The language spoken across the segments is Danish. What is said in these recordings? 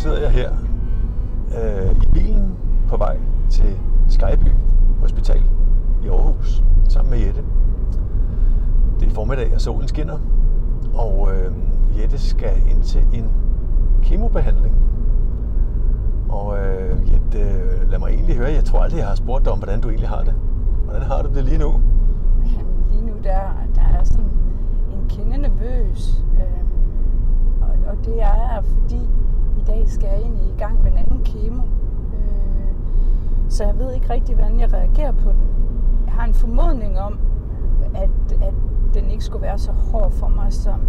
sidder jeg her øh, i bilen på vej til Skyby Hospital i Aarhus sammen med Jette. Det er formiddag, og solen skinner, og øh, Jette skal ind til en kemobehandling. Og øh, Jette, øh, lad mig egentlig høre, jeg tror aldrig, jeg har spurgt dig om, hvordan du egentlig har det. Hvordan har du det lige nu? Jamen, lige nu der, der er sådan en kende nervøs. Øh, og, og det er jeg, fordi i dag skal jeg egentlig i gang med en anden kemo. Øh, så jeg ved ikke rigtig, hvordan jeg reagerer på den. Jeg har en formodning om, at, at den ikke skulle være så hård for mig, som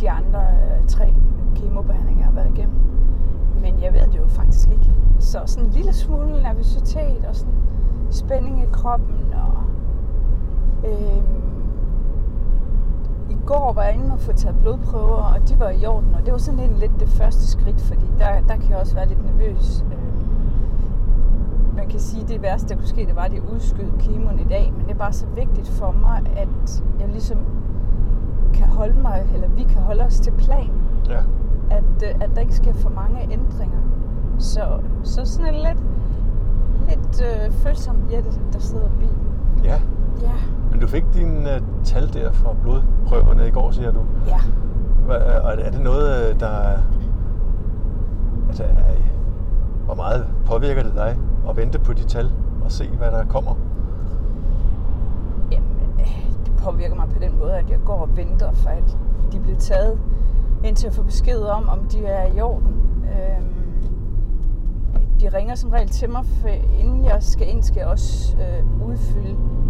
de andre øh, tre kemobehandlinger, jeg har været igennem. Men jeg ved det jo faktisk ikke. Så sådan en lille smule nervøsitet og sådan spænding i kroppen. Og, øh, går var jeg inde og få taget blodprøver, og de var i orden. Og det var sådan lidt, lidt det første skridt, fordi der, der kan jeg også være lidt nervøs. Øh, man kan sige, at det værste, der kunne ske, det var, at de udskød kemoen i dag. Men det er bare så vigtigt for mig, at jeg ligesom kan holde mig, eller vi kan holde os til plan. Ja. At, øh, at der ikke sker for mange ændringer. Så, så sådan en lidt, lidt øh, følsom Jette, der sidder i bilen. Ja, Ja, men du fik dine uh, tal der fra blodprøverne i går, siger du. ja. Hvad, og er det noget, øh, der er... Altså, hvor meget påvirker det dig at vente på de tal og se, hvad der kommer? Jamen, øh, det påvirker mig på den måde, at jeg går og venter for, at de bliver taget, indtil jeg får besked om, om de er i orden. Øhm, de ringer som regel til mig, for inden jeg skal ind, skal jeg også øh, udfylde øh,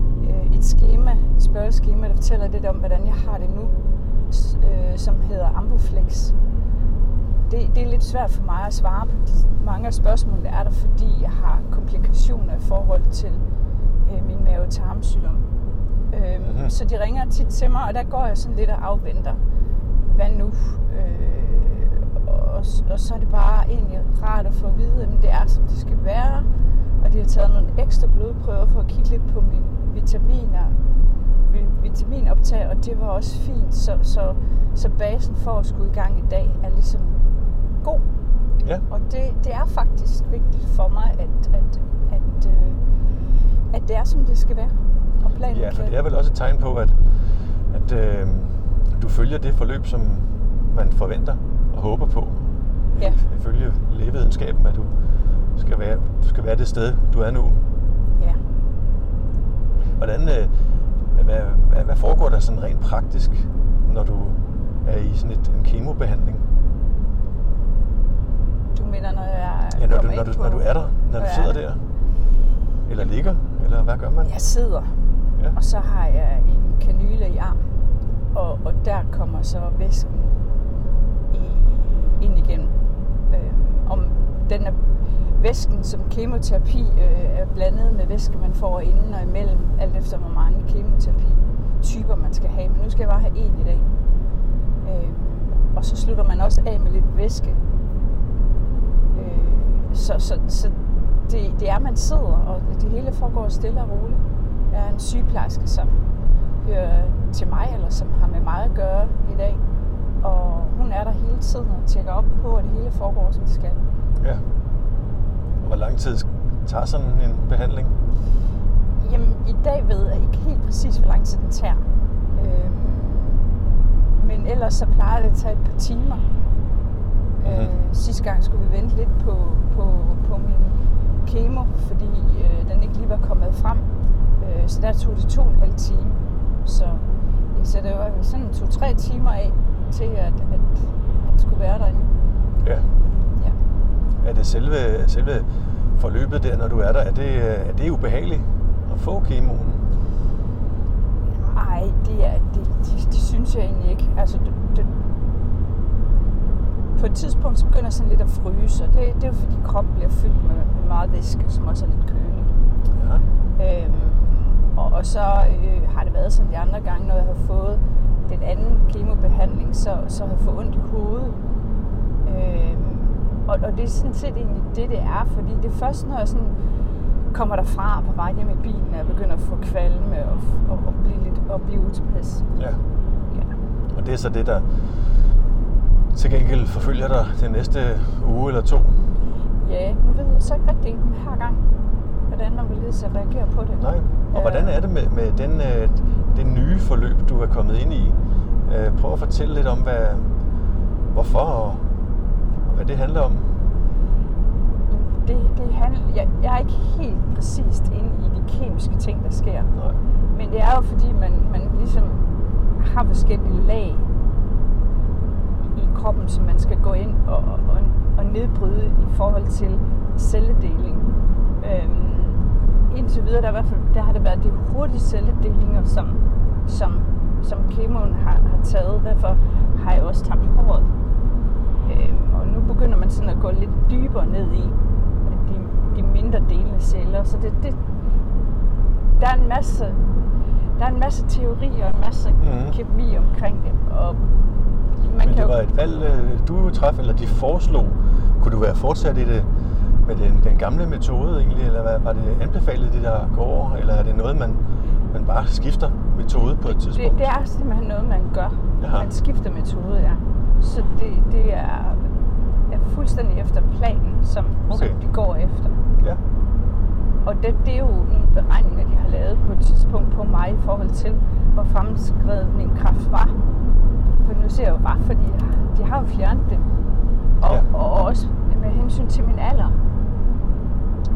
et schema, et spørgeskema, der fortæller lidt om, hvordan jeg har det nu, øh, som hedder Ambuflex. Det, det er lidt svært for mig at svare på de mange af spørgsmålene, der er der, fordi jeg har komplikationer i forhold til øh, min mave-tarmsygdom. Øhm, Mhm. mm-hmm. Så de ringer tit til mig, og der går jeg sådan lidt og afventer. Hvad nu? Øh, og, og så er det bare egentlig rart at få at vide, at det er, som det skal være. De har taget nogle ekstra blodprøver for at kigge lidt på mine vitaminer, min vitaminoptag, og det var også fint. Så, så, så basen for at skulle i gang i dag er ligesom god. Ja, Og det, det er faktisk vigtigt for mig, at, at, at, øh, at det er, som det skal være. Og planen ja for det er vel også et tegn på, at, at øh, du følger det forløb, som man forventer og håber på. Ja. Ifølge lægevidenskaben, at du skal være, du skal være det sted, du er nu. Ja. Hvordan, øh, hvad, hvad, hvad foregår der sådan rent praktisk, når du er i sådan et, en kemobehandling? Du mener, når jeg Ja, når, du, når, du, på... når du er der, når du sidder er der? Eller ligger? Eller hvad gør man? Jeg sidder, Ja. og så har jeg en kanyle i armen, og, og der kommer så væsken i, ind igen. Øh, om den er væsken som kemoterapi øh, er blandet med væske, man får inden og imellem, alt efter hvor mange kemoterapi-typer man skal have. Men nu skal jeg bare have en i dag. Øh, og så slutter man også af med lidt væske. Øh, så så, så det, det er, man sidder, og det hele foregår stille og roligt. Jeg er en sygeplejerske, som hører til mig, eller som har med mig at gøre i dag. Og hun er der hele tiden og tjekker op på, at det hele foregår, som det skal. ja. Hvor lang tid tager sådan en behandling? Jamen, i dag ved jeg ikke helt præcis, hvor lang tid den tager. Øhm, men ellers så plejer det at tage et par timer. Mhm. Øh, sidste gang skulle vi vente lidt på, på, på min kemo, fordi øh, den ikke lige var kommet frem. Øh, så der tog det to og en halv time. Så, så det var sådan to-tre timer af til, at, at han skulle være derinde. Ja. Er det selve, selve forløbet der, når du er der, er det, er det ubehageligt at få kemoen? Ej, det, er, det, det, det synes jeg egentlig ikke. Altså, det, det, på et tidspunkt så begynder jeg sådan lidt at fryse, og det, det er jo fordi kroppen bliver fyldt med, med meget væske, som også er lidt kølig. Ja. Øhm, og, og så øh, har det været sådan de andre gange, når jeg har fået den anden kemobehandling, så, så har jeg fået ondt i hovedet. Øhm, og, og det er sådan set egentlig det, det er, fordi det er først, når jeg sådan kommer derfra på vej hjem i bilen, at jeg begynder at få kvalme og, og, og blive lidt og blive utilpas. ja. Ja. Og det er så det, der til gengæld forfølger dig den næste uge eller to. Ja, nu ved jeg så ikke rigtig den her gang, hvordan man vil så reagere på det. Nej. Og Øh, hvordan er det med, med den, øh, det nye forløb, du er kommet ind i? Øh, prøv at fortælle lidt om, hvad, hvorfor og, og hvad det handler om. Det, det handler, jeg, jeg er ikke helt præcist inde i de kemiske ting, der sker. Nej. Men det er jo fordi, man, man ligesom har forskellige lag i, kroppen, som man skal gå ind og, og, og nedbryde i forhold til celledeling. Øhm, indtil videre, der, er i hvert fald, der har det været de hurtige celledelinger, som, som, som kemoen har, har taget. Derfor har jeg også tabt håret. Øhm, og nu begynder man sådan at gå lidt dybere ned i de, de mindre delende celler. Så det, det, der er en masse der er en masse teorier og en masse mm. kemi omkring det. Og man Men kan det jo, var et valg, øh, du træffede, eller de foreslog. Kunne du være fortsat i det med den, den gamle metode egentlig, eller var det anbefalet det der går over, eller er det noget, man, man bare skifter metode på et det, tidspunkt? det er simpelthen noget, man gør. Jaha. Man skifter metode, ja. Så det, det er fuldstændig efter planen, som, Okay. som de går efter. Ja. Og det, det er jo nogle beregninger, de har lavet på et tidspunkt på mig i forhold til, hvor fremskrevet min kræft var. For nu ser jeg jo bare, fordi de har jo fjernet det. Og, ja. og også med hensyn til min alder.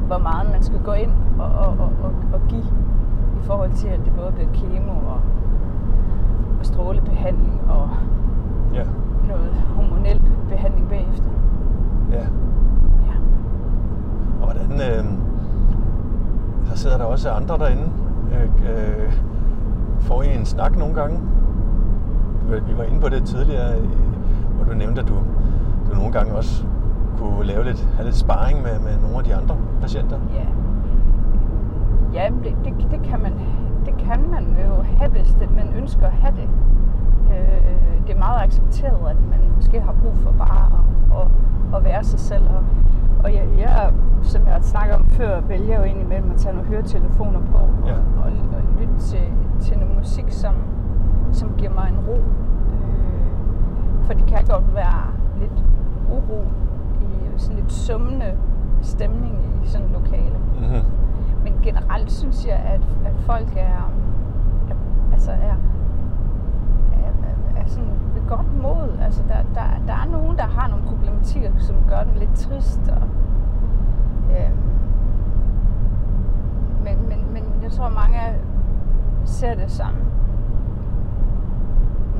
Hvor meget man skal gå ind og, og, og, og, og give i forhold til, at det både bliver kemo og, og strålebehandling og Ja. noget hormonel behandling bagefter. Ja. Ja. Og hvordan, øh, så sidder der også andre derinde. Øh, øh, får I en snak nogle gange? Vi var inde på det tidligere, øh, hvor du nævnte, at du, du nogle gange også kunne lave lidt, have lidt sparring med, med nogle af de andre patienter. Ja. Ja, det, det, det, kan man, det kan man jo have, hvis det, man ønsker at have det. Øh, det er meget accepteret, at man måske har brug for bare at, at, at være sig selv. Og, og jeg, jeg, som jeg har snakket om før, vælger jo indimellem at tage nogle høretelefoner på Ja. og, og, og lytte til, til noget musik, som, som giver mig en ro. Øh, for det kan godt være lidt uro i sådan lidt summende stemning i sådan et lokale. Mm-hmm. Men generelt synes jeg, at, at folk er, er altså er sådan ved godt mod. Altså der, der, der er nogen, der har nogle problematikker, som gør dem lidt trist. Og, øhm, men, men, men jeg tror, mange ser det som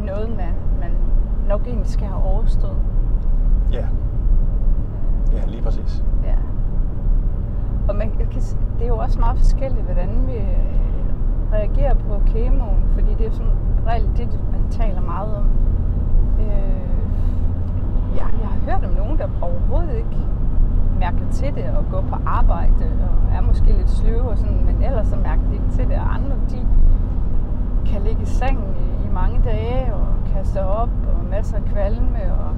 noget, man, man nok egentlig skal have overstået. Ja. Ja, lige præcis. Ja. Og man kan, det er jo også meget forskelligt, hvordan vi øh, reagerer på kemoen, fordi det er sådan reelt det, man taler meget om. Øh, ja, jeg har hørt om nogen, der overhovedet ikke mærker til det og går på arbejde og er måske lidt sløve og sådan, men ellers så mærker de ikke til det. Og andre, de kan ligge i sengen i, i mange dage og kaste op og masser af kvalme. Og,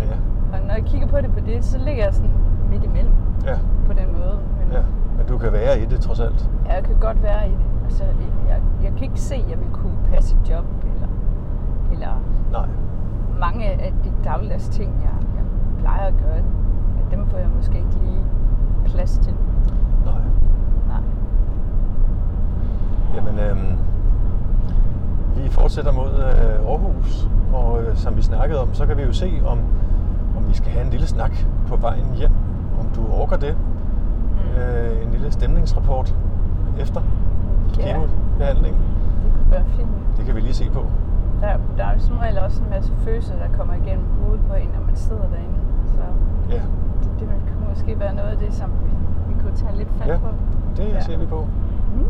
Ja. og når jeg kigger på det på det, så ligger jeg sådan midt imellem Ja. på den måde. Men ja. Men du kan være i det trods alt. jeg kan godt være i det. Altså, jeg, jeg kan ikke se, at jeg vil kunne passe et job, eller, Nej. mange af de dagligdags ting, jeg, jeg plejer at gøre, at dem får jeg måske ikke lige plads til. Nej. Nej. Jamen, øhm, vi fortsætter mod øh, Aarhus, og øh, som vi snakkede om, så kan vi jo se, om, om vi skal have en lille snak på vejen hjem, om du orker det. Mm. Øh, en lille stemningsrapport efter Ja. kemobehandlingen. Det kunne være fint. Det kan vi lige se på. Der, der er jo som regel også en masse følelser, der kommer igennem hovedet på en, når man sidder derinde. Så Ja, det, det kunne måske være noget af det, som vi, vi kunne tage lidt fat Ja, på. det Ja. ser vi på. Mm.